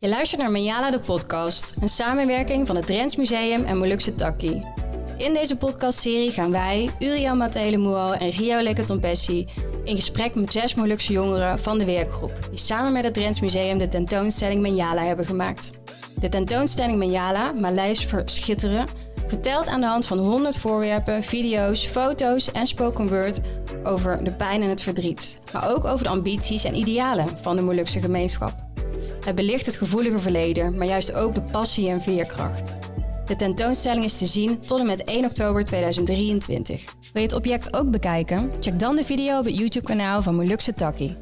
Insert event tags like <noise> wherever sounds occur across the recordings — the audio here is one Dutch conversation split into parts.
Je luistert naar Menjala de podcast, een samenwerking van het Drents Museum en Molukse Takkie. In deze podcastserie gaan wij, Uriel Matelemuo en Rio Leketompessi, in gesprek met zes Molukse jongeren van de werkgroep, die samen met het Drents Museum de tentoonstelling Menjala hebben gemaakt. De tentoonstelling Menjala, Maleis voor Schitteren, vertelt aan de hand van 100 voorwerpen, video's, foto's en spoken word over de pijn en het verdriet, maar ook over de ambities en idealen van de Molukse gemeenschap. Het belicht het gevoelige verleden, maar juist ook de passie en veerkracht. De tentoonstelling is te zien tot en met 1 oktober 2023. Wil je het object ook bekijken? Check dan de video op het YouTube-kanaal van Molukse Takkie.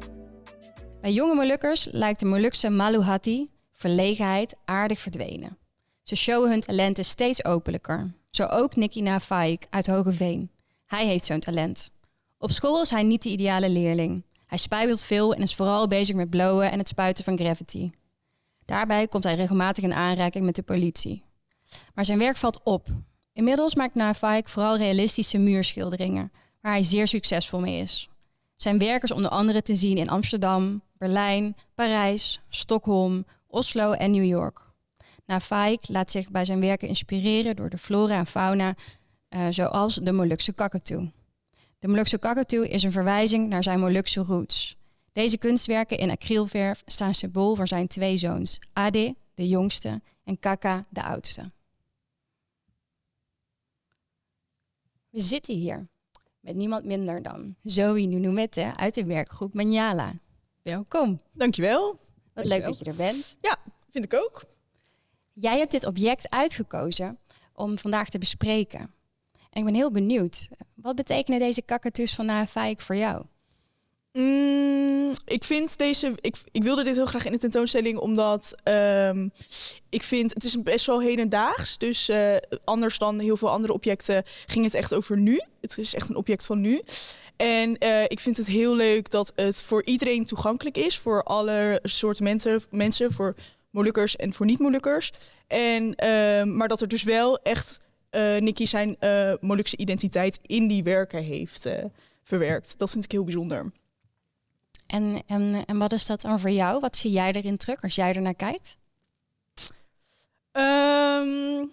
Bij jonge Molukkers lijkt de Molukse Maluhati, verlegenheid, aardig verdwenen. Ze showen hun talenten steeds openlijker. Zo ook Nicky Nafaik uit Hogeveen. Hij heeft zo'n talent. Op school is hij niet de ideale leerling. Hij spijbelt veel en is vooral bezig met blowen en het spuiten van gravity. Daarbij komt hij regelmatig in aanraking met de politie. Maar zijn werk valt op. Inmiddels maakt Navaik vooral realistische muurschilderingen, waar hij zeer succesvol mee is. Zijn werk is onder andere te zien in Amsterdam, Berlijn, Parijs, Stockholm, Oslo en New York. Navaik laat zich bij zijn werken inspireren door de flora en fauna, uh, zoals de Molukse kakatoe. De Molukse kakatoe is een verwijzing naar zijn Molukse roots. Deze kunstwerken in acrylverf staan symbool voor zijn twee zoons, Ade, de jongste, en Kaka, de oudste. We zitten hier met niemand minder dan Zoe Nunumette uit de werkgroep Manjala. Welkom. Dankjewel. Wat leuk dat je er bent. Ja, vind ik ook. Jij hebt dit object uitgekozen om vandaag te bespreken. Ik ben heel benieuwd. Wat betekenen deze kakatoes van Navaik voor jou? Mm, ik vind deze. Ik, ik wilde dit heel graag in de tentoonstelling, omdat um, ik vind het is best wel hedendaags. Dus uh, anders dan heel veel andere objecten ging het echt over nu. Het is echt een object van nu. En uh, ik vind het heel leuk dat het voor iedereen toegankelijk is. Voor alle soorten mensen, mensen voor Molukkers en voor niet-Molukkers. En, uh, maar dat er dus wel echt Nicky zijn uh, Molukse identiteit in die werken heeft verwerkt. Dat vind ik heel bijzonder. En, en, en wat is dat dan voor jou? Wat zie jij erin terug als jij er naar kijkt? Um,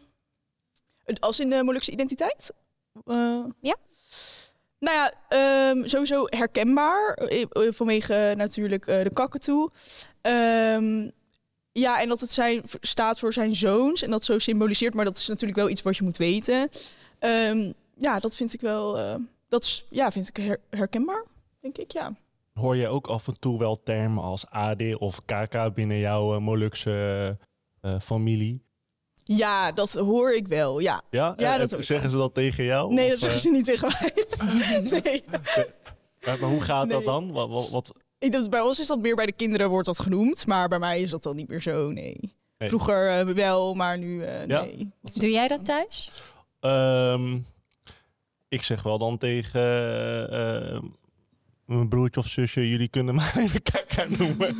als in de Molukse identiteit? Uh, ja. Nou ja, um, sowieso herkenbaar. Vanwege natuurlijk uh, de kakatoe. Um, ja, en dat het zijn, staat voor zijn zoons. En dat zo symboliseert. Maar dat is natuurlijk wel iets wat je moet weten. ja, dat vind ik wel... Uh, dat is, ja, vind ik her herkenbaar, denk ik, ja. Hoor je ook af en toe wel termen als AD of KK binnen jouw uh, Molukse uh, familie? Ja, dat hoor ik wel, ja. Ja? ja dat zeggen ze dat tegen jou? Nee, of, dat zeggen ze niet tegen mij. <laughs> nee. <laughs> Ja, maar hoe gaat nee. dat dan? Wat, wat, wat... Ik, dat, bij ons is dat meer bij de kinderen wordt dat genoemd, maar bij mij is dat dan niet meer zo, nee. nee. Vroeger uh, wel, maar nu uh, ja? nee. Doe jij dat thuis? Um, ik zeg wel dan tegen uh, mijn broertje of zusje, jullie kunnen <laughs> mij even kaka noemen.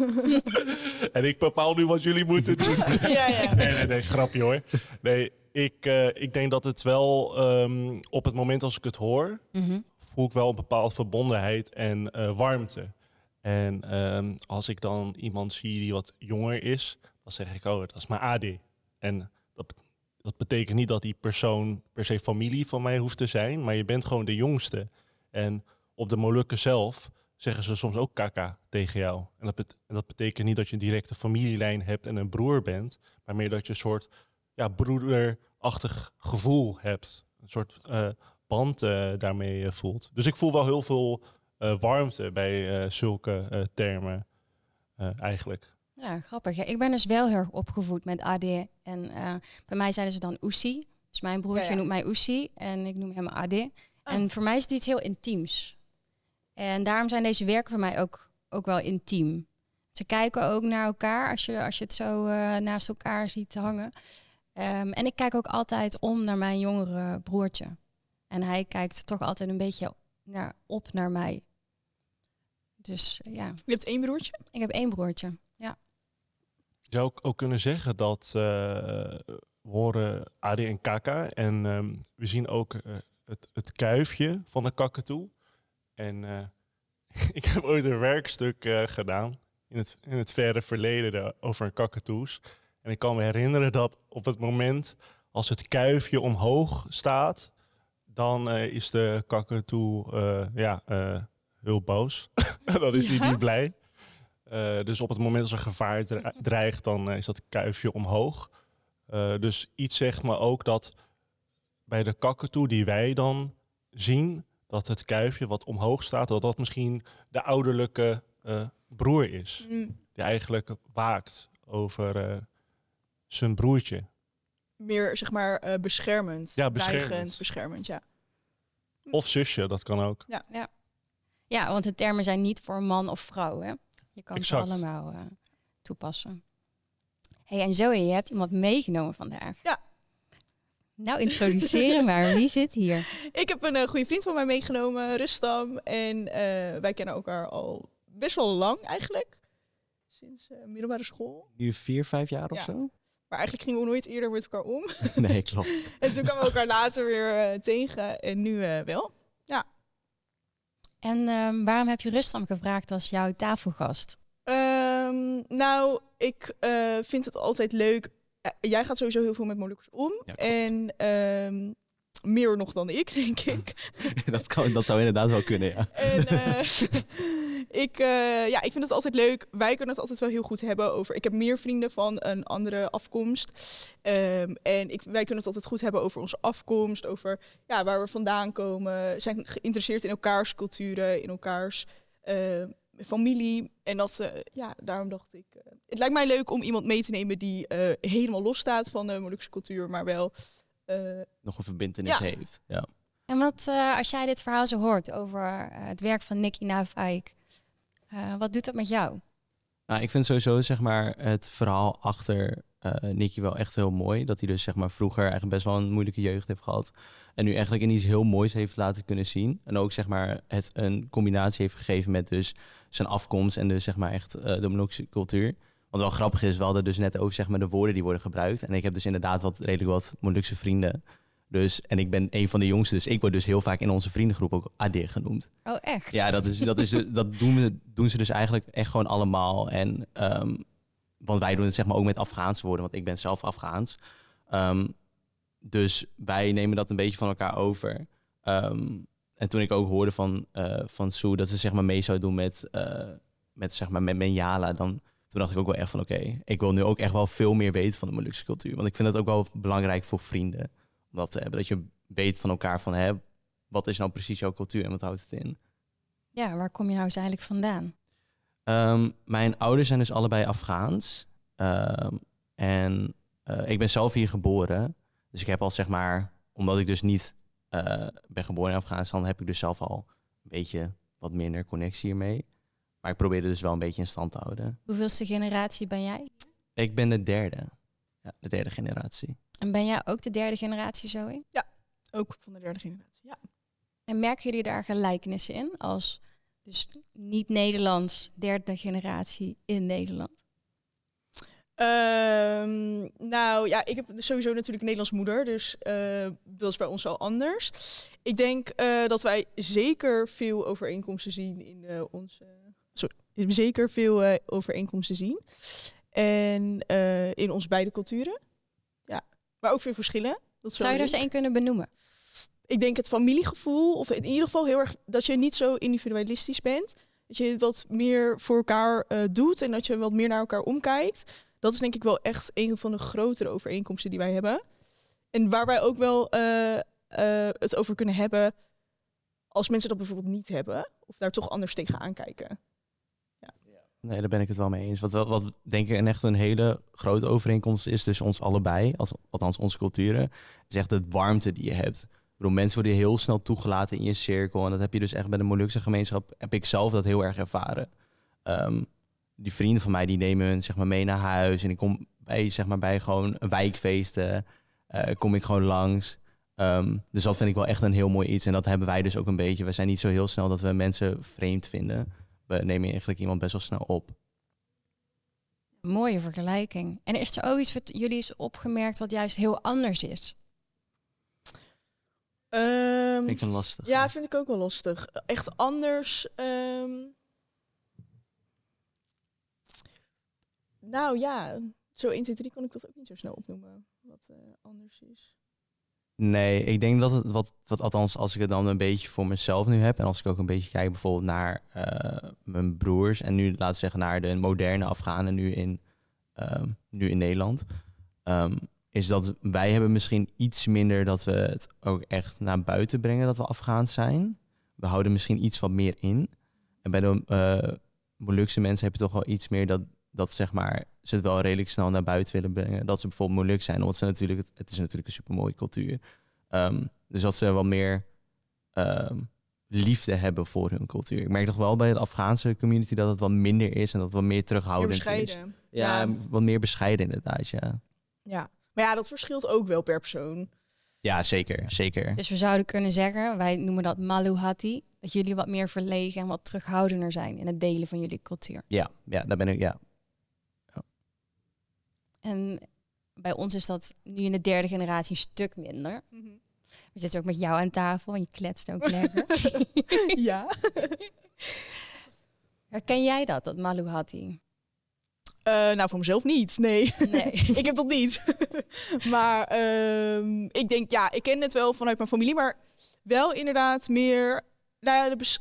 <laughs> en ik bepaal nu wat jullie moeten doen. <laughs> ja, ja. Nee, nee, nee, grapje hoor. Nee, ik, uh, ik denk dat het wel um, op het moment als ik het hoor, mm -hmm. voel ik wel een bepaalde verbondenheid en uh, warmte. En um, als ik dan iemand zie die wat jonger is, dan zeg ik, oh, dat is mijn AD. En dat, dat betekent niet dat die persoon per se familie van mij hoeft te zijn, maar je bent gewoon de jongste. En op de Molukken zelf zeggen ze soms ook kaka tegen jou. En dat, en dat betekent niet dat je een directe familielijn hebt en een broer bent, maar meer dat je een soort ja, broederachtig gevoel hebt. Een soort uh, band uh, daarmee uh, voelt. Dus ik voel wel heel veel warmte bij zulke termen eigenlijk. Ja, grappig. Ja, ik ben dus wel heel erg opgevoed met AD. En bij mij zeiden ze dan Oesie. Dus mijn broertje ja, ja. noemt mij Oesie en ik noem hem AD. Oh. En voor mij is het iets heel intiems. En daarom zijn deze werken voor mij ook, ook wel intiem. Ze kijken ook naar elkaar als je, als je het zo uh, naast elkaar ziet hangen. Um, en ik kijk ook altijd om naar mijn jongere broertje. En hij kijkt toch altijd een beetje naar, op naar mij. Dus ja. Je hebt één broertje? Ik heb één broertje, ja. Je zou ook, ook kunnen zeggen dat uh, we horen AD en Kaka. En um, we zien ook uh, het, het kuifje van de kakatoe. En uh, <laughs> ik heb ooit een werkstuk uh, gedaan. in het, in het verre verleden over een kakatoes. En ik kan me herinneren dat op het moment als het kuifje omhoog staat, dan uh, is de kakatoe uh, ja, uh, heel boos. <laughs> dan is hij ja? niet blij. dus op het moment als er gevaar dreigt, dan is dat kuifje omhoog. dus iets zegt me ook dat bij de kakatoe die wij dan zien, dat het kuifje wat omhoog staat, dat dat misschien de ouderlijke broer is. Mm. Die eigenlijk waakt over zijn broertje. Meer, zeg maar, uh, beschermend. Ja, beschermend. beschermend, ja. Of zusje, dat kan ook. Ja. ja. Ja, want de termen zijn niet voor man of vrouw, hè? Je kan exact. ze allemaal uh, toepassen. hey, en Zoe, je hebt iemand meegenomen vandaag. Ja. Nou, introduceren <laughs> maar. Wie zit hier? Ik heb een uh, goede vriend van mij meegenomen, Rustam. En wij kennen elkaar al best wel lang eigenlijk. Sinds middelbare school. Nu vier, vijf jaar of zo? Maar eigenlijk gingen we nooit eerder met elkaar om. <laughs> Nee, klopt. <laughs> en toen kwamen we elkaar later weer uh, tegen en nu uh, wel. En um, waarom heb je Rustam gevraagd als jouw tafelgast? Um, nou, ik uh, vind het altijd leuk. jij gaat sowieso heel veel met Molukkers om. Ja, en um, meer nog dan ik, denk ik. <laughs> dat, kan, dat zou inderdaad wel kunnen, ja. En, <laughs> ik, uh, ja, ik vind het altijd leuk. Wij kunnen het altijd wel heel goed hebben over. Ik heb meer vrienden van een andere afkomst. Um, en ik, wij kunnen het altijd goed hebben over onze afkomst, over ja, waar we vandaan komen. Zijn geïnteresseerd in elkaars culturen, in elkaars uh, familie. En dat, uh, ja, daarom dacht ik. het lijkt mij leuk om iemand mee te nemen die helemaal los staat van de Molukse cultuur, maar wel. Nog een verbindenis ja. heeft. Ja. En wat als jij dit verhaal zo hoort over het werk van Nicky Navaik, uh, wat doet dat met jou? Nou, ik vind sowieso zeg maar, het verhaal achter uh, Nicky wel echt heel mooi. Dat hij dus zeg maar, vroeger eigenlijk best wel een moeilijke jeugd heeft gehad. En nu eigenlijk in iets heel moois heeft laten kunnen zien. En ook zeg maar, het een combinatie heeft gegeven met dus zijn afkomst en dus zeg maar, echt uh, de Molukse cultuur. Want wel grappig is, we hadden dus net over zeg maar, de woorden die worden gebruikt. En ik heb dus inderdaad wat redelijk wat Molukse vrienden. Dus, en ik ben een van de jongsten, dus ik word dus heel vaak in onze vriendengroep ook Ade genoemd. Oh, echt? Ja, dat, is, dat, is, <laughs> dat doen, we, doen ze dus eigenlijk echt gewoon allemaal. En, um, want wij doen het zeg maar ook met Afghaanse woorden, want ik ben zelf Afghaans. Um, dus wij nemen dat een beetje van elkaar over. Um, en toen ik ook hoorde van, uh, van Sue dat ze zeg maar mee zou doen met, uh, met, zeg maar, met Menjala, dan toen dacht ik ook wel echt van oké, okay, ik wil nu ook echt wel veel meer weten van de Molukse cultuur. Want ik vind dat ook wel belangrijk voor vrienden dat te hebben. Dat je weet van elkaar van, hè, wat is nou precies jouw cultuur en wat houdt het in? Ja, waar kom je nou eens eigenlijk vandaan? Um, mijn ouders zijn dus allebei Afghaans. Um, en uh, ik ben zelf hier geboren. Dus ik heb al zeg maar, omdat ik dus niet uh, ben geboren in Afghanistan, heb ik dus zelf al een beetje wat minder connectie hiermee. Maar ik probeerde dus wel een beetje in stand te houden. Hoeveelste generatie ben jij? Ik ben de derde. Ja, de derde generatie. En ben jij ook de derde generatie zo in? Ja, ook van de derde generatie, ja. En merken jullie daar gelijkenissen in als dus niet-Nederlands derde generatie in Nederland? Um, nou ja, ik heb sowieso natuurlijk een Nederlands moeder, dus uh, dat is bij ons wel anders. Ik denk uh, dat wij zeker veel overeenkomsten zien in uh, onze. Sorry, zeker veel overeenkomsten zien. En in onze beide culturen. Maar ook veel verschillen. Dat Zou je er eens één kunnen benoemen? Ik denk het familiegevoel, of in ieder geval heel erg dat je niet zo individualistisch bent. Dat je wat meer voor elkaar uh, doet en dat je wat meer naar elkaar omkijkt. Dat is denk ik wel echt een van de grotere overeenkomsten die wij hebben. En waar wij ook wel uh, het over kunnen hebben als mensen dat bijvoorbeeld niet hebben. Of daar toch anders tegen aankijken. Nee, daar ben ik het wel mee eens. Wat, wat, wat denk ik echt een hele grote overeenkomst is tussen ons allebei, althans onze culturen, is echt het warmte die je hebt. Ik mensen worden heel snel toegelaten in je cirkel. En dat heb je dus echt bij de Molukse gemeenschap, heb ik zelf dat heel erg ervaren. Um, die vrienden van mij, die nemen hun zeg maar, mee naar huis. En ik kom bij, zeg maar, bij gewoon wijkfeesten, uh, kom ik gewoon langs. Um, dus dat vind ik wel echt een heel mooi iets. En dat hebben wij dus ook een beetje. We zijn niet zo heel snel dat we mensen vreemd vinden we nemen eigenlijk iemand best wel snel op. Mooie vergelijking. En is er ook iets wat jullie is opgemerkt wat juist heel anders is? Um, vind ik een lastig. Ja, vind ik ook wel lastig. Echt anders. Um, nou ja, zo 1, 2, 3 kon ik dat ook niet zo snel opnoemen. Wat eh, anders is. Nee, ik denk dat het wat, wat, althans als ik het dan een beetje voor mezelf nu heb en als ik ook een beetje kijk bijvoorbeeld naar eh, mijn broers en nu laten we zeggen naar de moderne Afghanen nu in, ehm, nu in Nederland, ehm, is dat wij hebben misschien iets minder dat we het ook echt naar buiten brengen dat we Afghaans zijn. We houden misschien iets wat meer in. En bij de uh, Molukse mensen heb je toch wel iets meer dat, dat zeg maar, ze het wel redelijk snel naar buiten willen brengen. Dat ze bijvoorbeeld moeilijk zijn, want ze natuurlijk, het is natuurlijk een supermooie cultuur. Um, dus dat ze wat meer um, liefde hebben voor hun cultuur. Ik merk toch wel bij de Afghaanse community dat het wat minder is en dat het wat meer terughoudend meer is. Ja, ja, wat meer bescheiden inderdaad, ja. Ja, maar ja, dat verschilt ook wel per persoon. Ja, zeker, zeker. Dus we zouden kunnen zeggen, wij noemen dat maluhati, dat jullie wat meer verlegen en wat terughoudender zijn in het delen van jullie cultuur. Ja, ja daar ben ik, ja. En bij ons is dat nu in de derde generatie een stuk minder. Mm -hmm. We zitten ook met jou aan tafel en je kletst ook <laughs> lekker. <laughs> ja. Herken jij dat, dat maluhati? Uh, nou, voor mezelf niet. Nee, nee. <laughs> ik heb dat niet. maar uh, ik denk, ja, ik ken het wel vanuit mijn familie, maar wel inderdaad meer. Nou ja, de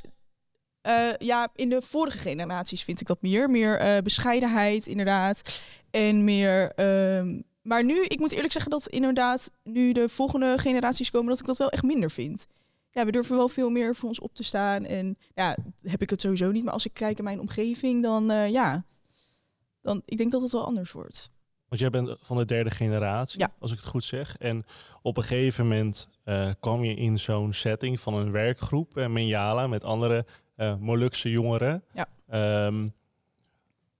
uh, ja, in de vorige generaties vind ik dat meer. Meer uh, bescheidenheid, inderdaad. En meer. Uh, maar nu, ik moet eerlijk zeggen dat inderdaad, nu de volgende generaties komen, dat ik dat wel echt minder vind. Ja, we durven wel veel meer voor ons op te staan. En ja, heb ik het sowieso niet. Maar als ik kijk in mijn omgeving, dan uh, ja dan ik denk dat het wel anders wordt. Want jij bent van de derde generatie, ja. als ik het goed zeg. En op een gegeven moment uh, kwam je in zo'n setting van een werkgroep, uh, Menjala, met andere uh, Molukse jongeren. Ja. Um,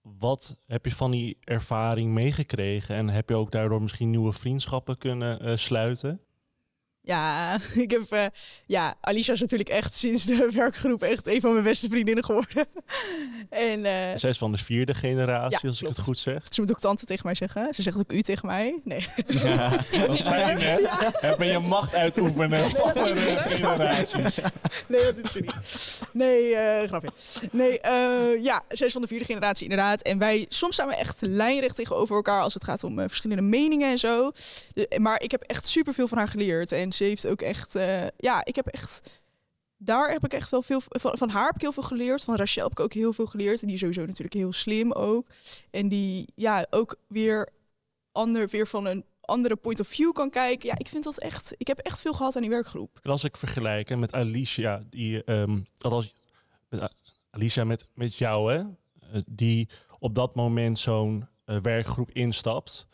wat heb je van die ervaring meegekregen? En heb je ook daardoor misschien nieuwe vriendschappen kunnen sluiten? Ja, <laughs> ik heb. Uh, ja, Alicia is natuurlijk echt sinds de werkgroep echt een van mijn beste vriendinnen geworden. <laughs> en, uh, Zij is van de vierde generatie, ja, als klopt. ik het goed zeg. Ze moet ook tante tegen mij zeggen. Ze zegt ook u tegen mij. Nee. Ja, <laughs> dat zijn hè? Ja. Heb je macht uitoefenen nee, op andere generaties? Nee, dat doet ze niet. Nee, uh, grapje. Nee, ja, zij is van de vierde generatie inderdaad. En wij, soms staan we echt lijnrecht tegenover elkaar als het gaat om verschillende meningen en zo. Maar ik heb echt superveel van haar geleerd. En ze heeft ook echt, uh, ja, ik heb echt, daar heb ik echt wel veel van, van haar heb ik heel veel geleerd. Van Rachel heb ik ook heel veel geleerd. En die is sowieso natuurlijk heel slim ook. En die, ja, ook weer ander, weer van een andere point of view kan kijken. Ja, ik vind dat echt, ik heb echt veel gehad aan die werkgroep. En als ik vergelijk met Alicia, die, um, als met Alicia met, met jou, hè, die op dat moment zo'n uh, werkgroep instapt.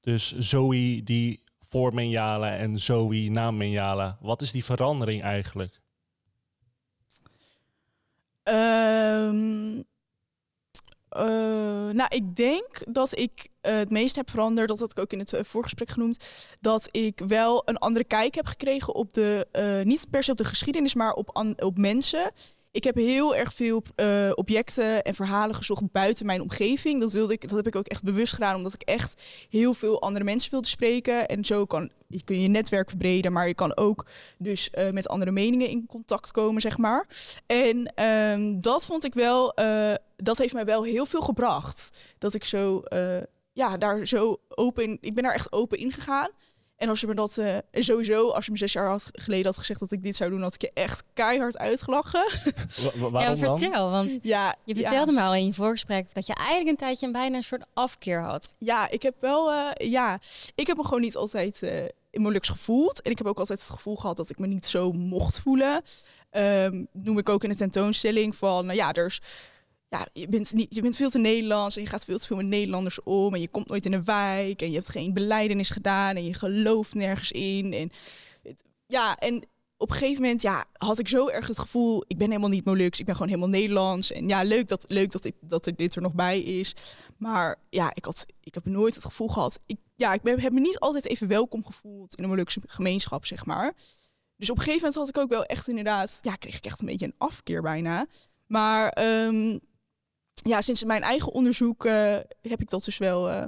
Dus Zoe die voor Menjala en Zoe na Menjala. Wat is die verandering eigenlijk? Um, uh, nou, ik denk dat ik uh, het meest heb veranderd, dat had ik ook in het uh, voorgesprek genoemd, dat ik wel een andere kijk heb gekregen op de, niet per se op de geschiedenis, maar op, op mensen. Ik heb heel erg veel uh, objecten en verhalen gezocht buiten mijn omgeving. Dat, wilde ik, dat heb ik ook echt bewust gedaan, omdat ik echt heel veel andere mensen wilde spreken. En zo kan je, kun je netwerk verbreden, maar je kan ook dus uh, met andere meningen in contact komen, zeg maar. En um, dat vond ik wel, uh, dat heeft mij wel heel veel gebracht. Dat ik zo, ja, daar zo open, ik ben daar echt open in gegaan. En als je me dat uh, sowieso, als je me zes jaar had, geleden had gezegd dat ik dit zou doen, had ik je echt keihard uitgelachen. <laughs> Wa ja, vertel, dan? want ja, je vertelde ja. me al in je voorgesprek dat je eigenlijk een tijdje een bijna een soort afkeer had. Ja, ik heb wel, uh, ja, ik heb me gewoon niet altijd uh, in Molux gevoeld. En ik heb ook altijd het gevoel gehad dat ik me niet zo mocht voelen. Um, noem ik ook in de tentoonstelling van, nou ja, er is ja, je bent, niet, je bent veel te Nederlands en je gaat veel te veel met Nederlanders om. En je komt nooit in een wijk en je hebt geen beleidenis gedaan en je gelooft nergens in. En, ja, en op een gegeven moment ja, had ik zo erg het gevoel, ik ben helemaal niet Molux, ik ben gewoon helemaal Nederlands. En ja, leuk dat, leuk dat, ik, dat er dit er nog bij is. Maar ja, ik, had, ik heb nooit het gevoel gehad, ik, ja, ik ben, heb me niet altijd even welkom gevoeld in een Molukse gemeenschap, zeg maar. Dus op een gegeven moment had ik ook wel echt inderdaad, ja, kreeg ik echt een beetje een afkeer bijna. Maar um, ja, sinds mijn eigen onderzoek uh, heb ik dat dus wel. Uh,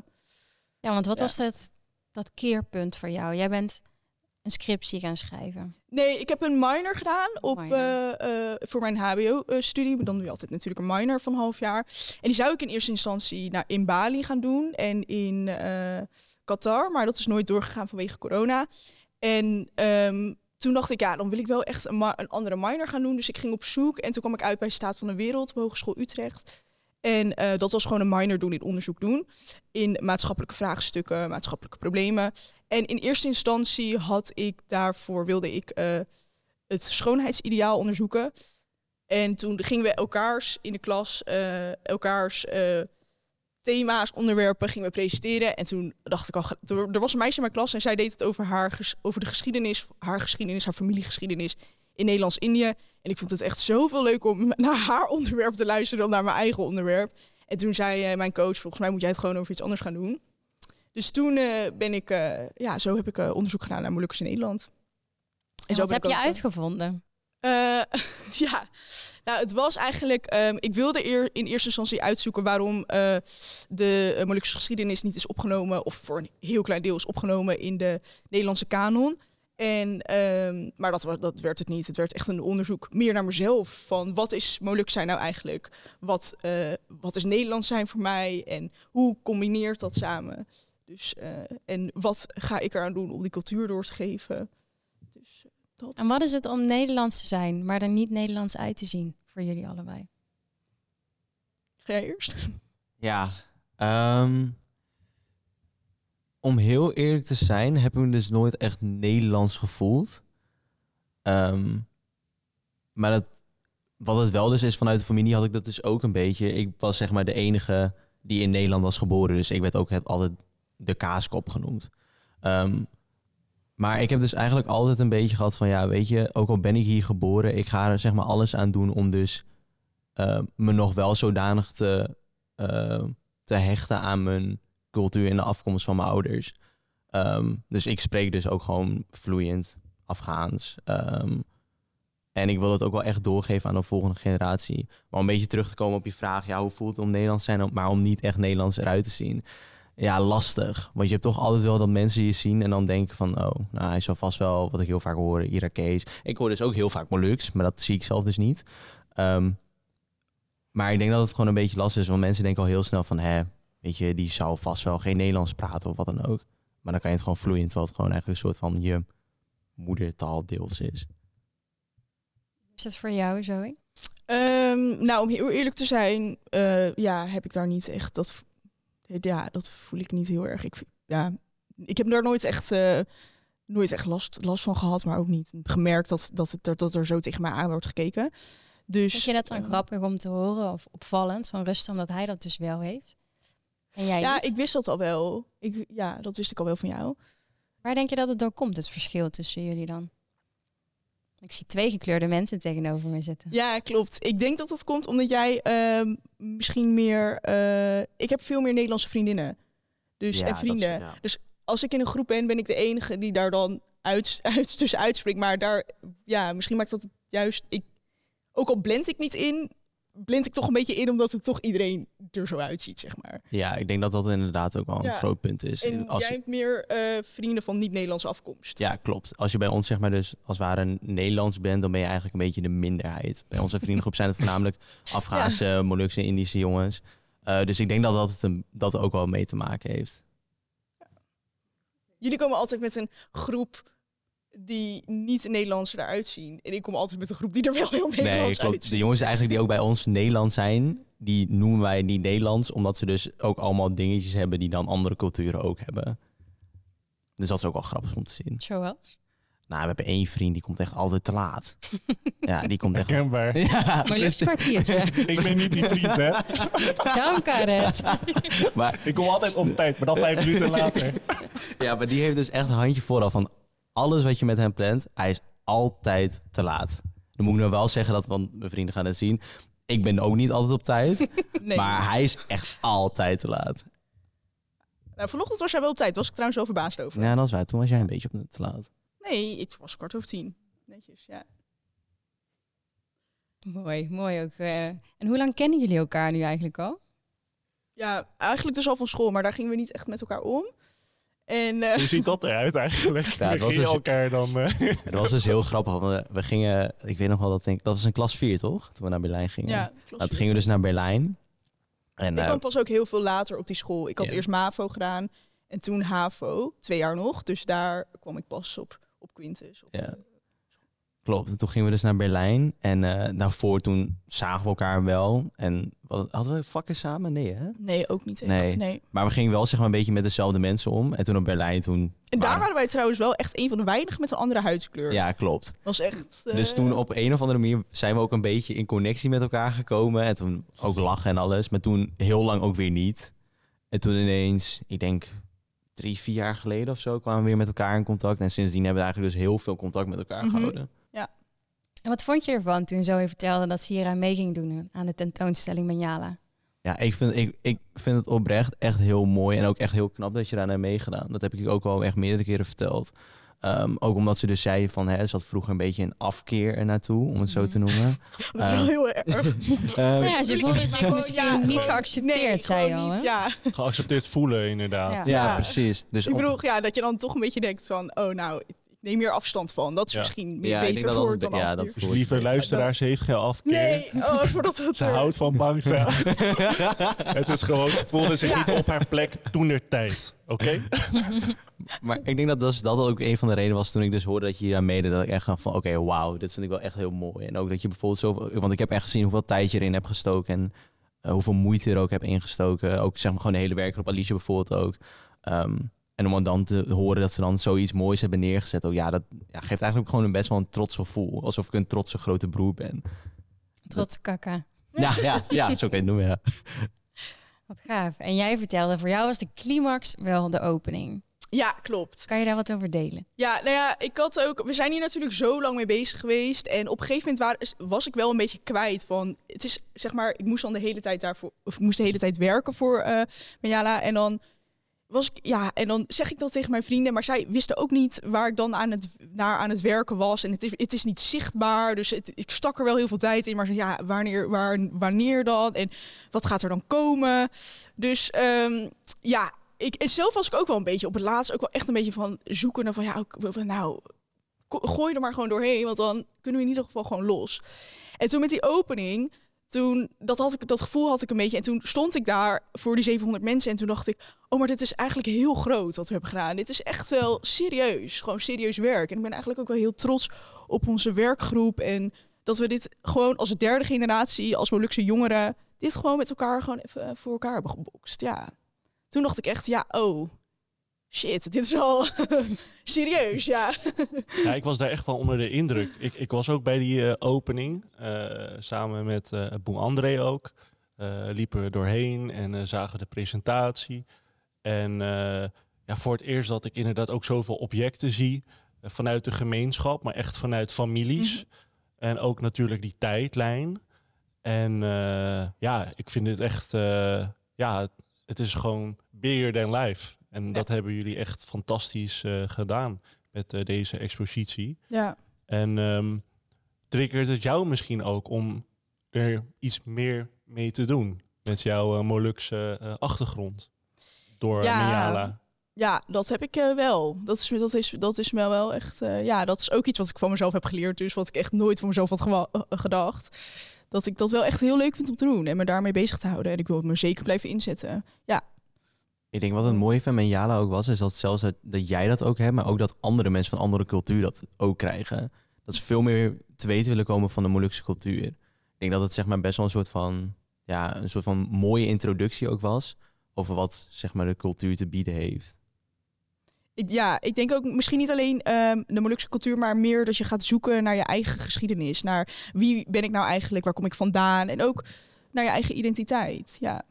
ja, want wat ja. was dat, dat keerpunt voor jou? Jij bent een scriptie gaan schrijven? Nee, ik heb een minor gedaan op, Minor. eh, eh, voor mijn HBO-studie. Maar dan doe je altijd natuurlijk een minor van een half jaar. En die zou ik in eerste instantie nou, in Bali gaan doen en in eh, Qatar. Maar dat is nooit doorgegaan vanwege corona. En ehm, toen dacht ik, ja, dan wil ik wel echt een, een andere minor gaan doen. Dus ik ging op zoek en toen kwam ik uit bij Staat van de Wereld op Hogeschool Utrecht. En eh, dat was gewoon een minor doen in onderzoek doen. In maatschappelijke vraagstukken, maatschappelijke problemen. En in eerste instantie had ik daarvoor, wilde ik eh, het schoonheidsideaal onderzoeken. En toen gingen we elkaars in de klas, eh, elkaars thema's, onderwerpen gingen we presenteren. En toen dacht ik al, er, was een meisje in mijn klas en zij deed het over, haar, over de geschiedenis, haar geschiedenis, haar familiegeschiedenis in Nederlands-Indië. En ik vond het echt zoveel leuk om <laughs> naar haar onderwerp te luisteren dan naar mijn eigen onderwerp. En toen zei eh, mijn coach, volgens mij moet jij het gewoon over iets anders gaan doen. Dus toen eh, ben ik, eh, ja, zo heb ik onderzoek gedaan naar Molukkers in Nederland. En zo wat heb je uitgevonden? <laughs> ja, nou, het was eigenlijk. ehm, ik wilde eer, in eerste instantie uitzoeken waarom de Molukse geschiedenis niet is opgenomen, of voor een heel klein deel is opgenomen in de Nederlandse kanon. En, ehm, maar dat, dat werd het niet. Het werd echt een onderzoek meer naar mezelf. Van wat is Moluk zijn nou eigenlijk? Wat, eh, wat is Nederlands zijn voor mij? En hoe combineert dat samen? Dus, eh, en wat ga ik eraan doen om die cultuur door te geven? Dus eh, dat. En wat is het om Nederlands te zijn, maar er niet Nederlands uit te zien voor jullie allebei? Ga jij eerst? Ja, ehm, om heel eerlijk te zijn, heb ik me dus nooit echt Nederlands gevoeld. Ehm, maar wat het wel dus is, vanuit de familie had ik dat dus ook een beetje. Ik was zeg maar de enige die in Nederland was geboren, dus ik werd ook het, altijd de kaaskop genoemd. Ehm, maar ik heb dus eigenlijk altijd een beetje gehad van, ja, weet je, ook al ben ik hier geboren, ik ga er zeg maar alles aan doen om dus eh, me nog wel zodanig te, te hechten aan mijn cultuur en de afkomst van mijn ouders. Ehm, dus ik spreek dus ook gewoon vloeiend Afghaans. Ehm, en ik wil dat ook wel echt doorgeven aan de volgende generatie. Maar om een beetje terug te komen op je vraag, ja, hoe voelt het om Nederlands te zijn, maar om niet echt Nederlands eruit te zien? Ja, lastig. Want je hebt toch altijd wel dat mensen je zien en dan denken van, oh, nou, hij zal vast wel, wat ik heel vaak hoor, Irakees. Ik hoor dus ook heel vaak Moluks, maar dat zie ik zelf dus niet. Ehm, maar ik denk dat het gewoon een beetje lastig is, want mensen denken al heel snel van, hè, weet je, die zou vast wel geen Nederlands praten of wat dan ook. Maar dan kan je het gewoon vloeiend, terwijl het gewoon eigenlijk een soort van je moedertaal deels is. Is dat voor jou, Zoe? Ehm, nou, om heel eerlijk te zijn, eh, ja, heb ik daar niet echt dat. Ja, dat voel ik niet heel erg. Ik, ja, ik heb daar nooit echt, eh, nooit echt last, last van gehad, maar ook niet gemerkt dat, dat, het er, dat er zo tegen mij aan wordt gekeken. Dus, Vind je dat dan eh, grappig om te horen of opvallend van Rustam dat hij dat dus wel heeft? En jij Ja, niet? ik wist dat al wel. Ik, ja, dat wist ik al wel van jou. Waar denk je dat het door komt, het verschil tussen jullie dan? Ik zie twee gekleurde mensen tegenover me zitten. Ja, klopt. Ik denk dat dat komt omdat jij ehm, misschien meer. eh, ik heb veel meer Nederlandse vriendinnen. Dus Ja, en is- vrienden. ja. als ik in een groep ben, ben ik de enige die daar dan uit, <laughs> uit tussen uitspringt. Maar daar, ja, misschien maakt dat het juist. Ik, ook al blend ik niet in, blend ik toch een beetje in, omdat het toch iedereen er zo uitziet, zeg maar. Ja, ik denk dat dat inderdaad ook wel een Ja. groot punt is. En Als, jij hebt meer eh, vrienden van niet-Nederlandse afkomst. Ja, klopt. Als je bij ons zeg maar dus als het ware een Nederlands bent, dan ben je eigenlijk een beetje de minderheid. Bij onze vriendengroep zijn het voornamelijk <laughs> Afghaanse, Molukse, Indische jongens. Eh, dus ik denk dat dat, het een, dat ook wel mee te maken heeft. Jullie komen altijd met een groep die niet Nederlands eruit zien. En ik kom altijd met een groep die er wel heel Nee, Nederlands klopt. uitziet. De jongens eigenlijk die ook bij ons Nederlands zijn, die noemen wij niet Nederlands, omdat ze dus ook allemaal dingetjes hebben die dan andere culturen ook hebben. Dus dat is ook wel grappig om te zien. Zoals? Nou, we hebben één vriend die komt echt altijd te laat. ja, die komt echt. Herkenbaar. <laughs> Ja, Maar liefst kwartiertje. <laughs> ik ben niet die vriend, hè. Jean Caret. maar Ik kom altijd op tijd, maar dan vijf minuten later. Ja, maar die heeft dus echt een handje vooral van alles wat je met hem plant. Hij is altijd te laat. Dan moet ik nou wel zeggen dat, want mijn vrienden gaan het zien. Ik ben ook niet altijd op tijd, <laughs> Nee. maar hij is echt altijd te laat. Nou, vanochtend was jij wel op tijd. Was ik trouwens wel verbaasd over. Ja, dat is waar. Toen was jij een beetje op te laat. Nee, het was kwart over tien. Netjes, ja. Mooi, mooi ook. eh. En hoe lang kennen jullie elkaar nu eigenlijk al? Ja, eigenlijk dus al van school, maar daar gingen we niet echt met elkaar om. En eh, Hoe ziet dat eruit eigenlijk? Ja, het was je dus- elkaar dan... eh, <laughs> Het was dus heel grappig. want we- gingen, ik weet nog wel dat denk, dat was in klas 4 toch? Toen we naar Berlijn gingen. ja, Nou, klopt. toen gingen we dus naar Berlijn. En Ik eh, kwam pas ook heel veel later op die school. Ik had Ja. eerst MAVO gedaan en toen HAVO, twee jaar nog. Dus daar kwam ik pas op, op Quintus. Op, Ja. Klopt. En toen gingen we dus naar Berlijn. En eh, daarvoor toen zagen we elkaar wel. En wat, hadden we vakken samen? Nee hè? Nee, ook niet echt. Nee. Nee. Maar we gingen wel zeg maar een beetje met dezelfde mensen om. En toen op Berlijn toen... En daar waren- wij trouwens wel echt een van de weinigen met een andere huidskleur. Ja, klopt. Was echt... eh, Dus toen op een of andere manier zijn we ook een beetje in connectie met elkaar gekomen. En toen ook lachen en alles. Maar toen heel lang ook weer niet. En toen ineens, ik denk drie, vier jaar geleden of zo, kwamen we weer met elkaar in contact. En sindsdien hebben we eigenlijk dus heel veel contact met elkaar Mhm. gehouden. En wat vond je ervan toen Zoe vertelde dat ze hier aan mee ging doen aan de tentoonstelling Manjala? Ja, ik vind, ik, ik vind het oprecht echt heel mooi. En ook echt heel knap dat je daar naar meegedaan. Dat heb ik ook al echt meerdere keren verteld. Ehm, ook omdat ze dus zei van, hè, ze had vroeger een beetje een afkeer ernaartoe, om het zo te noemen. <laughs> Dat is wel eh, heel erg. <laughs> Ehm, Nou ja, ze voelde zich misschien ja, niet geaccepteerd, nee, zei al. niet? Ja. geaccepteerd voelen, inderdaad. Ja. ja, Ja. precies. Dus Ik bedoel, ja, dat je dan toch een beetje denkt van... Oh, nou, ik neem hier afstand van. Dat is Ja. misschien meer Ja, beter voor het dan ja, dat- Dus lieve luisteraars, ze heeft geen afkeer. Nee, oh, voordat <laughs> het Ze er- houdt van Bangsa. <laughs> het is gewoon, ze voelde zich Ja. niet op haar plek toenertijd. Oké? <laughs> Maar ik denk dat dat, dat ook een van de redenen was toen ik dus hoorde dat je hier aan meedeed. Dat ik echt van, oké, wauw, dit vind ik wel echt heel mooi. En ook dat je bijvoorbeeld zoveel... Want ik heb echt gezien hoeveel tijd je erin hebt gestoken. En eh, hoeveel moeite je er ook hebt ingestoken. Ook zeg maar gewoon de hele werkgroep, Alicia bijvoorbeeld ook. Ehm, en om dan te horen dat ze dan zoiets moois hebben neergezet. Ook, ja, dat ja, geeft eigenlijk gewoon een best wel een trots gevoel. Alsof ik een trotse grote broer ben. Trots kaka. Ja, ja, ja zo kan je het noemen, ja. <laughs> Wat gaaf. En jij vertelde, voor jou was de climax wel de opening. Ja, klopt. Kan je daar wat over delen? Ja, nou ja, ik had ook. We zijn hier natuurlijk zo lang mee bezig geweest. En op een gegeven moment waar, was ik wel een beetje kwijt van. Het is zeg maar, ik moest dan de hele tijd daarvoor. Of ik moest de hele tijd werken voor eh Manjala. En dan was ik. Ja, en dan zeg ik dat tegen mijn vrienden. Maar zij wisten ook niet waar ik dan aan het, naar aan het werken was. En het is, het is niet zichtbaar. Dus ik stak er wel heel veel tijd in. Maar ja, wanneer, waar, wanneer dan? En wat gaat er dan komen? Dus ehm, ja, ik, en zelf was ik ook wel een beetje op het laatst ook wel echt een beetje van zoeken van ja, nou, gooi er maar gewoon doorheen, want dan kunnen we in ieder geval gewoon los. En toen met die opening, toen dat had ik dat gevoel had ik een beetje en toen stond ik daar voor die 700 mensen en toen dacht ik, oh maar dit is eigenlijk heel groot wat we hebben gedaan. Dit is echt wel serieus, gewoon serieus werk. En ik ben eigenlijk ook wel heel trots op onze werkgroep en dat we dit gewoon als derde generatie, als Molukse jongeren, dit gewoon met elkaar gewoon even eh, voor elkaar hebben gebokst. Ja. Toen dacht ik echt, ja, oh, shit, dit is al <laughs> serieus, ja. Ja, ik was daar echt wel onder de indruk. Ik, ik was ook bij die eh, opening, eh, samen met eh Boe André ook. Liepen we doorheen en zagen de presentatie. En ja, voor het eerst dat ik inderdaad ook zoveel objecten zie vanuit de gemeenschap, maar echt vanuit families. En ook natuurlijk die tijdlijn. En ja, ik vind het echt, ja, het, het is gewoon bigger than life. En dat hebben jullie echt fantastisch eh, gedaan met eh, deze expositie. Ja, En ehm triggert het jou misschien ook om er iets meer mee te doen met jouw eh, Molukse achtergrond door Ja. Miala? ja dat heb ik wel. Dat is, dat, is, dat is me wel echt, ja, dat is ook iets wat ik van mezelf heb geleerd. Dus wat ik echt nooit van mezelf had gedacht. Dat ik dat wel echt heel leuk vind om te doen en me daarmee bezig te houden. En ik wil me zeker blijven inzetten. Ik denk wat het mooie van Menjala ook was, is dat zelfs dat, jij dat ook hebt, maar ook dat andere mensen van andere cultuur dat ook krijgen. Dat ze veel meer te weten willen komen van de Molukse cultuur. Ik denk dat het zeg maar best wel een soort van, ja, een soort van mooie introductie ook was over wat zeg maar de cultuur te bieden heeft. Ja, ik denk ook misschien niet alleen ehm, de Molukse cultuur, maar meer dat je gaat zoeken naar je eigen geschiedenis. Naar wie ben ik nou eigenlijk, waar kom ik vandaan en ook naar je eigen identiteit. Ja,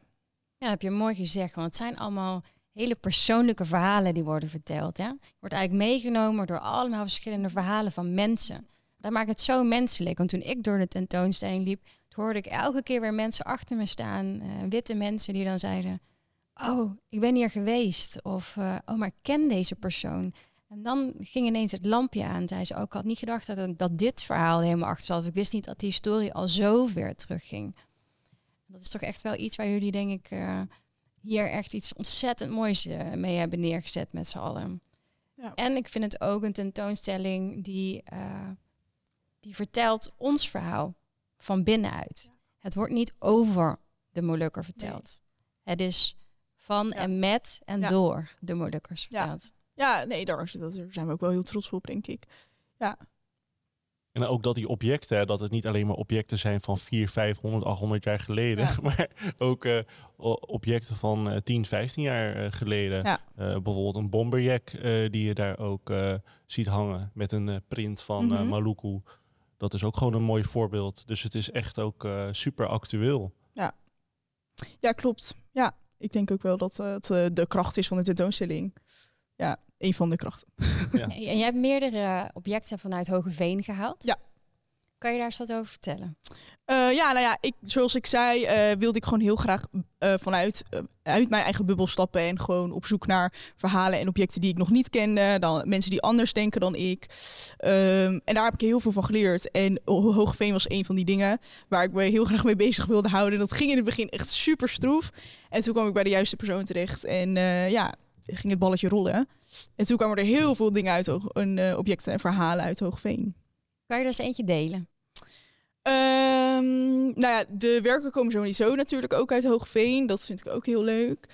Ja, heb je mooi gezegd. Want het zijn allemaal hele persoonlijke verhalen die worden verteld. Je wordt eigenlijk meegenomen door allemaal verschillende verhalen van mensen. Dat maakt het zo menselijk. Want toen ik door de tentoonstelling liep, hoorde ik elke keer weer mensen achter me staan. eh, witte mensen die dan zeiden... Oh, ik ben hier geweest. Of, eh, oh, maar ik ken deze persoon. En dan ging ineens het lampje aan. Zei ze, oh, ik had niet gedacht dat, dat dit verhaal er helemaal achter zat. Ik wist niet dat die historie al zo ver terugging. Dat is toch echt wel iets waar jullie, denk ik, eh, hier echt iets ontzettend moois eh, mee hebben neergezet met z'n allen. Ja. En ik vind het ook een tentoonstelling die, eh, die vertelt ons verhaal van binnenuit. Het wordt niet over de Molukker verteld. Het is van Ja. en met en Ja. door de Molukkers Ja. verteld. Ja, nee, daar, daar zijn we ook wel heel trots op, denk ik. En ook dat die objecten, dat het niet alleen maar objecten zijn van 4, 500, 800 jaar geleden, Ja. <laughs> maar ook eh, objecten van eh 10, 15 jaar eh, geleden. Ja. Eh, bijvoorbeeld een bomberjack eh, die je daar ook eh, ziet hangen met een eh, print van eh, Mhm. Maluku. Dat is ook gewoon een mooi voorbeeld. Dus het is echt ook eh, super actueel. Ja, klopt. Ja, ik denk ook wel dat eh, het eh, de kracht is van de tentoonstelling. Ja, een van de krachten. Ja. <laughs> En jij hebt meerdere objecten vanuit Hogeveen gehaald. Ja. Kan je daar eens wat over vertellen? Eh, ja, nou ja, ik, zoals ik zei, eh, wilde ik gewoon heel graag eh, vanuit uit mijn eigen bubbel stappen en gewoon op zoek naar verhalen en objecten die ik nog niet kende, dan mensen die anders denken dan ik. Ehm, en daar heb ik heel veel van geleerd. En Ho- Hoogveen was een van die dingen waar ik me heel graag mee bezig wilde houden. Dat ging in het begin echt super stroef. En toen kwam ik bij de juiste persoon terecht en eh, ja, ging het balletje rollen. En toen kwamen er heel veel dingen uit, een, eh, objecten en verhalen uit Hoogveen. Kan je er eens eentje delen? Ehm, nou ja, de werken komen sowieso natuurlijk ook uit Hoogveen. Dat vind ik ook heel leuk.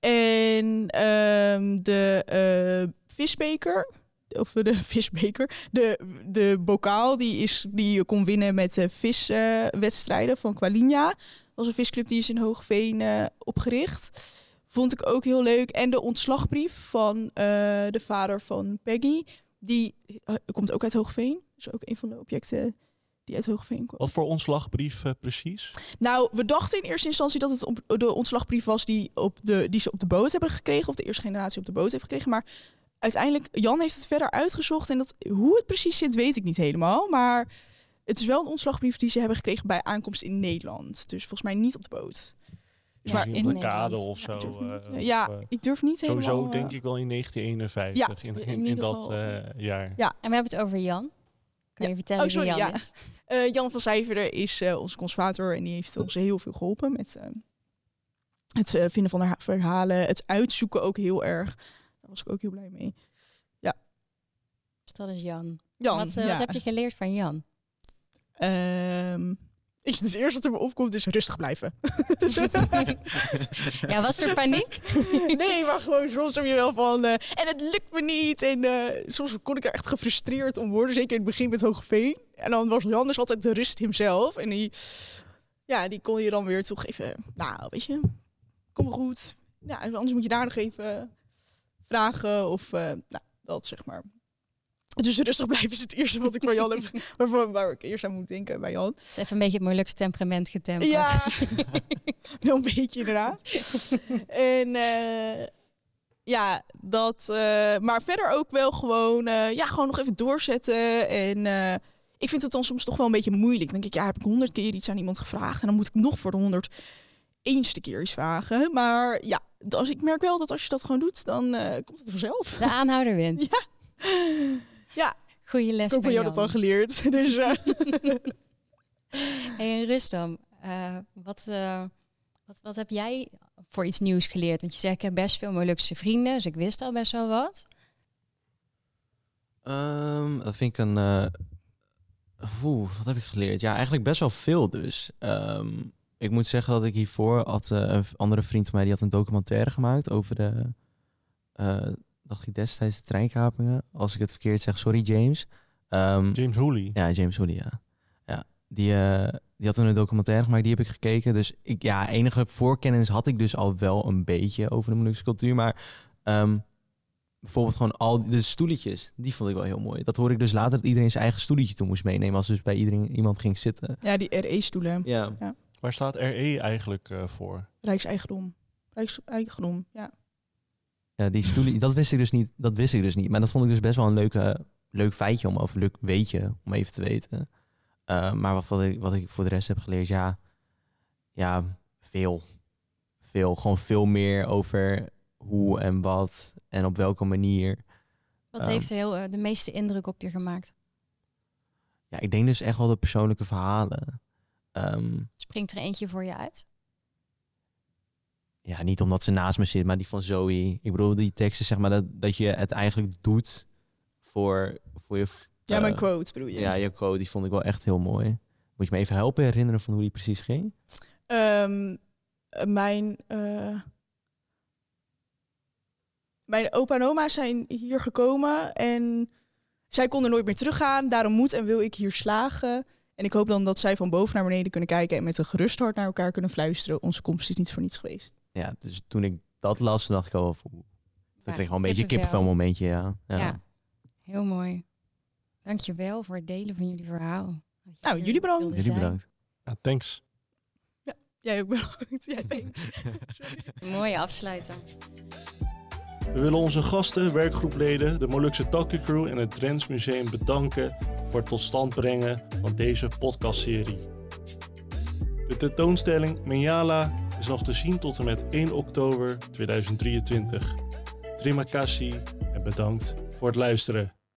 En em, de eh, visbeker, of de <laughs> visbeker, de, de bokaal die, is, die je kon winnen met de viswedstrijden van Qualinha. Dat was een visclub die is in Hoogveen eh, opgericht. Vond ik ook heel leuk. En de ontslagbrief van eh, de vader van Peggy. Die eh, komt ook uit Hoogveen. Dus ook een van de objecten die uit Hoogveen kwam. Wat voor ontslagbrief eh, precies? Nou, we dachten in eerste instantie dat het op de ontslagbrief was die, op de, die ze op de boot hebben gekregen. Of de eerste generatie op de boot heeft gekregen. Maar uiteindelijk, Jan heeft het verder uitgezocht. En dat, hoe het precies zit, weet ik niet helemaal. Maar het is wel een ontslagbrief die ze hebben gekregen bij aankomst in Nederland. Dus volgens mij niet op de boot. Ja, maar Misschien in op de kade Nederland. of zo. Ja, ik durf niet, eh, eh, ja, of, eh, ik durf niet helemaal... Sowieso eh, denk ik wel in 1951, Ja, in, in in, in ieder dat eh, jaar. Ja. En we hebben het over Jan. Kan Ja. je vertellen Oh, wie Jan ja. is? <laughs> Eh, Jan van Zijverder is eh, onze conservator en die heeft ons heel veel geholpen met eh, het eh, vinden van haar verhalen, het uitzoeken ook heel erg. Daar was ik ook heel blij mee. Dus dat is Jan. Jan, wat, eh, ja. wat heb je geleerd van Jan? Ehm, <laughs> ik, het eerste wat er me opkomt is rustig blijven. <laughs> Ja, was er paniek? <laughs> nee, maar gewoon soms heb je wel van... eh, en het lukt me niet. En eh, soms kon ik er echt gefrustreerd om worden. Zeker in het begin met Hoogveen. En dan was Jan dus altijd de rust hemzelf. En die, ja, die kon je dan weer toegeven. Nou, weet je, kom maar goed. Ja, en anders moet je daar nog even vragen. Of, eh, nou, dat zeg maar. Dus rustig blijven is het eerste wat ik van Jan heb... <laughs> Waarvan, waar ik eerst aan moet denken bij Jan. Even een beetje het moeilijkste temperament getemperd. Ja, <laughs> wel een beetje inderdaad. en eh, ja, dat. eh, maar verder ook wel gewoon, eh, ja, gewoon nog even doorzetten. En ik vind het dan soms toch wel een beetje moeilijk. Dan denk ik, ja, heb ik honderd keer iets aan iemand gevraagd en dan moet ik nog voor de honderd eenste keer iets vragen. Maar ja, als, ik merk wel dat als je dat gewoon doet, dan komt het vanzelf. De aanhouder wint. <laughs> Ja. Ja, Goeie les ik heb van jou dat al geleerd. Dus eh, <laughs> Hey, en Rustam, eh, wat, eh, wat, wat heb jij voor iets nieuws geleerd? Want je zegt, ik heb best veel Molukse vrienden, dus ik wist al best wel wat. Ehm, dat vind ik een. eh, Oeh, wat heb ik geleerd? Ja, eigenlijk best wel veel dus. Ehm, ik moet zeggen dat ik hiervoor had eh, een andere vriend van mij die had een documentaire gemaakt over de. eh dacht ik destijds de treinkapingen. Als ik het verkeerd zeg, sorry James. Ehm, James Hooley. ja, James Hooley, ja. ja die, eh, die had toen een documentaire gemaakt, die heb ik gekeken. Dus ik, ja, enige voorkennis had ik dus al wel een beetje over de Molukse cultuur. Maar ehm, bijvoorbeeld gewoon al de stoeletjes, die vond ik wel heel mooi. Dat hoorde ik dus later, dat iedereen zijn eigen stoeletje toe moest meenemen. Als dus bij iedereen iemand ging zitten. ja, die RE-stoelen. Ja. Waar staat RE eigenlijk eh, voor? Rijkseigendom. Rijkseigendom, ja. Ja, die stoelen, <laughs> dat wist ik dus niet. Dat wist ik dus niet. Maar dat vond ik dus best wel een leuke, leuk feitje om of leuk weetje om even te weten. Uh, maar wat, wat, ik, wat ik voor de rest heb geleerd, ja, ja, veel. Veel. Gewoon veel meer over hoe en wat en op welke manier. Wat Ehm. heeft er heel, eh, de meeste indruk op je gemaakt? Ja, ik denk dus echt wel de persoonlijke verhalen. Ehm, Springt er eentje voor je uit? Ja, niet omdat ze naast me zit, maar die van Zoe. Ik bedoel, die teksten, zeg maar, dat, dat je het eigenlijk doet voor, voor je... Ja, eh, mijn quote bedoel je? Ja, je quote, die vond ik wel echt heel mooi. Moet je me even helpen herinneren van hoe die precies ging? Ehm, eh, mijn, eh, mijn opa en oma zijn hier gekomen en zij konden nooit meer teruggaan. Daarom moet en wil ik hier slagen. En ik hoop dan dat zij van boven naar beneden kunnen kijken en met een gerust hart naar elkaar kunnen fluisteren. Onze komst is niet voor niets geweest. Ja, dus toen ik dat las, dacht ik al, toen Ja, kreeg ik wel een beetje een kippenvel. momentje, ja. ja. Ja. Heel mooi. Dankjewel voor het delen van jullie verhaal. Nou, jullie bedankt. Jullie zijn. bedankt. Ja, thanks. Jij ook bedankt. Jij thanks. <laughs> Mooie afsluiter. We willen onze gasten, werkgroepleden, de Molukse Takkie Crew en het Drents Museum bedanken voor het tot stand brengen van deze podcastserie. De tentoonstelling Menjala is nog te zien tot en met 1 oktober 2023. Terima kasih en bedankt voor het luisteren.